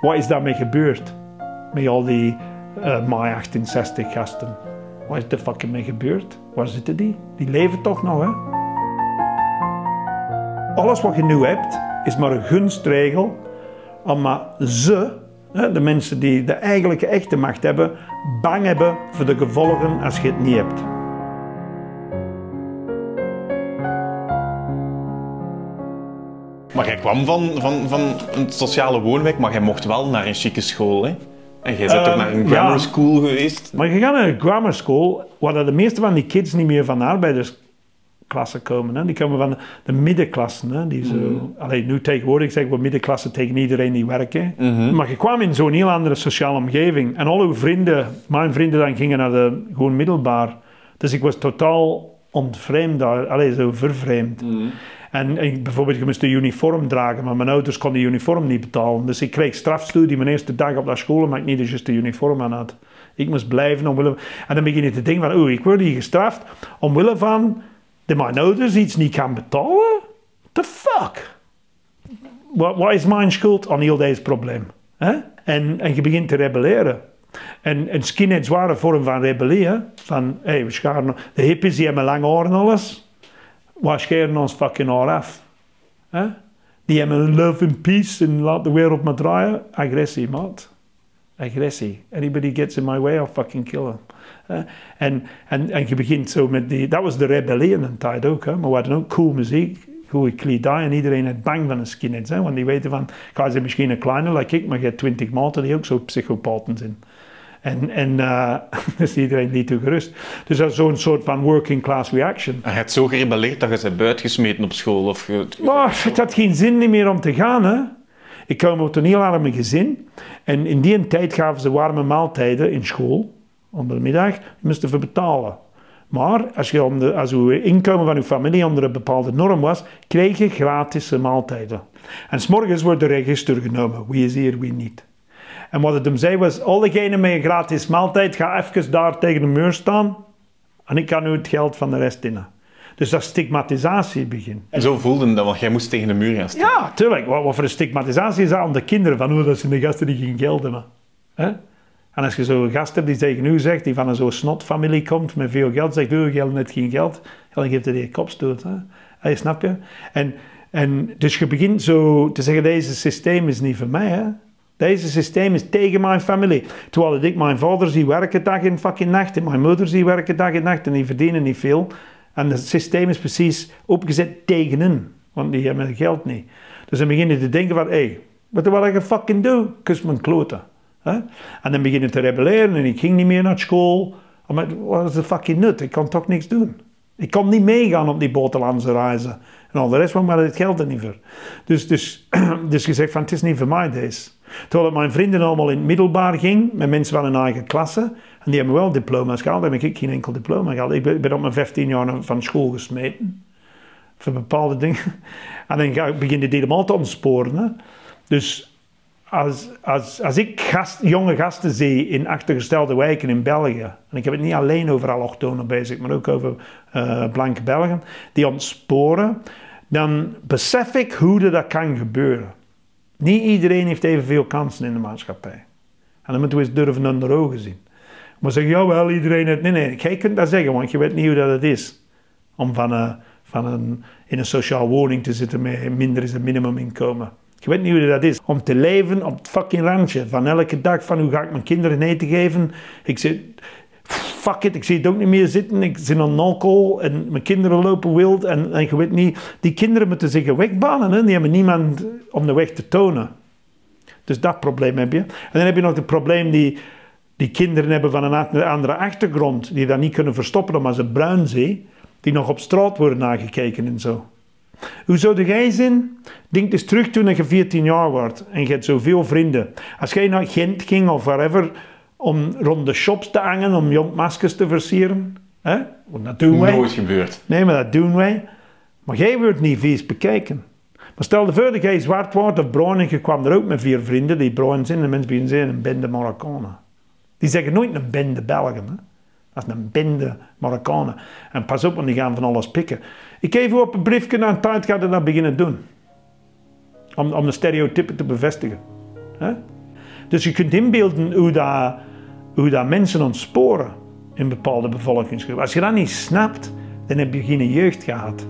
Wat is daarmee gebeurd? Met al die uh, mei 68 gasten. Wat is er fucking mee gebeurd? Waar zitten die? Die leven toch nog, hè? Alles wat je nu hebt, is maar een gunstregel. Omdat ze, de mensen die de eigenlijke echte macht hebben, bang hebben voor de gevolgen als je het niet hebt. Jij kwam van, van, van een sociale woonwijk, maar jij mocht wel naar een chique school, hè? En jij bent toch naar een grammar school geweest? Maar je gaat naar een grammar school, waar de meeste van die kids niet meer van de arbeidersklasse komen. Hè. Die komen van de, middenklassen. Hè. Die zo, mm. alleen, nu tegenwoordig zeggen we middenklasse tegen iedereen die werken. Mhm. Maar je kwam in zo'n heel andere sociale omgeving. En al uw vrienden, mijn vrienden dan gingen naar de gewoon middelbaar. Dus ik was totaal ontvreemd daar, allee, zo vervreemd. Mhm. En, en, bijvoorbeeld, je moest een uniform dragen, maar mijn ouders konden die uniform niet betalen. Dus ik kreeg strafstudie mijn eerste dag op dat school, omdat ik niet de juiste uniform aan had. Ik moest blijven omwille En dan begin je te denken van, oeh, ik word hier gestraft omwille van dat mijn ouders iets niet gaan betalen? The fuck? Wat is mijn schuld aan heel deze probleem? En, en je begint te rebelleren. En, en skinheads waren een vorm van rebellie. Van, hey, we scharen... De hippies die hebben lang oren alles waar scheren ons fucking haar af? Hè? Die hebben love and peace en laat de wereld maar draaien. Agressie, maat. Agressie. Anybody gets in my way, I'll fucking kill him. En, en, en je begint zo met die... Dat was de rebellie in een tijd ook. Hè? Maar we hadden cool muziek, goede kledij en iedereen had bang van een skinheads. Hè? Want die weten van... Ga ze misschien een kleine, like ik, maar je hebt twintig maten die ook zo psychopaten zijn. En, en uh, dus iedereen niet toe gerust. Dus dat is zo'n soort van working class reaction. Je hebt zo gerebelleerd dat je ze buitengesmeten op school? Of Maar het had geen zin meer om te gaan. Hè? Ik kwam op een heel arme gezin. En in die tijd gaven ze warme maaltijden in school. Onder de middag. Je moest ervoor betalen. Maar als, je onder, als je inkomen van je familie onder een bepaalde norm was, kreeg je gratis maaltijden. En s'morgens wordt de register genomen. Wie is hier, wie niet. En wat het hem zei was, al diegenen met een gratis maaltijd, ga even daar tegen de muur staan en ik kan nu het geld van de rest innen. Dus dat stigmatisatie begint. En zo voelde dat, want jij moest tegen de muur gaan staan. Ja, tuurlijk. Wat, wat voor een stigmatisatie is dat aan de kinderen? Van, hoe dat zijn de gasten die geen geld hebben. En als je zo'n gast hebt die tegen u zegt, die van een zo'n snotfamilie komt met veel geld, zegt, u, geld net geen geld, dan geeft hij die kopstoot. Hè? Hey, snap je? En, en dus je begint zo te zeggen, deze systeem is niet voor mij. Hè? Deze systeem is tegen mijn familie. Terwijl ik mijn vader zie werken dag en fucking nacht en mijn moeder zie werken dag en nacht en die verdienen niet veel. En het systeem is precies opgezet tegen hen, want die hebben het geld niet. Dus dan beginnen te denken van, hé, hey, wat wil ik fucking doen? Kus mijn kloten. En dan beginnen te rebelleren en ik ging niet meer naar school. Wat is de fucking nut? Ik kan toch niks doen. Ik kon niet meegaan op die buitenlandse reizen. En al de rest, maar het geld er niet voor. Dus, dus, dus je zegt van, het is niet voor mij deze. Terwijl mijn vrienden allemaal in het middelbaar ging, met mensen van hun eigen klasse. En die hebben wel diploma's gehaald, heb ik geen enkel diploma gehad. Ik ben, op mijn 15 jaar van school gesmeten. Voor bepaalde dingen. En dan ga, begin je die helemaal te ontsporen. Dus als, als, als ik jonge gasten zie in achtergestelde wijken in België, en ik heb het niet alleen over allochtonen bezig, maar ook over uh, blanke Belgen, die ontsporen, dan besef ik hoe dat kan gebeuren. Niet iedereen heeft evenveel kansen in de maatschappij. En dan moeten we eens durven onder ogen zien. Maar zeggen, ja wel, iedereen heeft... Nee, nee, jij kunt dat zeggen, want je weet niet hoe dat het is. Om van een, van een, in een sociaal woning te zitten met minder is het minimuminkomen. Je weet niet hoe dat is. Om te leven op het fucking randje. Van elke dag van hoe ga ik mijn kinderen eten geven. Ik zit fuck ik zie het ook niet meer zitten. Ik zit aan alcohol en mijn kinderen lopen wild. En, en je weet niet, die kinderen moeten zich wegbanen. Hè? Die hebben niemand om de weg te tonen. Dus dat probleem heb je. En dan heb je nog het probleem die, die kinderen hebben van een andere achtergrond. Die dat niet kunnen verstoppen omdat ze bruin zien. Die nog op straat worden nagekeken en zo. Hoe zou jij zijn? Denk eens terug toen je 14 jaar wordt en je hebt zoveel vrienden. Als jij naar Gent ging of wherever om rond de shops te hangen, om jonkmaskers te versieren. Hè? Dat doen wij. Nooit gebeurd. Nee, maar dat doen wij. Maar jij wordt niet vies bekijken. Maar stel de voor dat jij zwart wordt of bruin en je kwam er ook met vier vrienden die bruin zijn en mensen beginnen zeggen een bende Marokkanen. Die zeggen nooit een bende Belgen. Hè? Dat is een bende Marokkanen. En pas op, want die gaan van alles pikken. Ik geef u op een briefje een tijd gaat dat beginnen doen. Om, om de stereotypen te bevestigen. Hè? Dus je kunt inbeelden hoe dat, mensen ontsporen in bepaalde bevolkingsgroepen. Als je dat niet snapt, dan heb je geen jeugd gehad.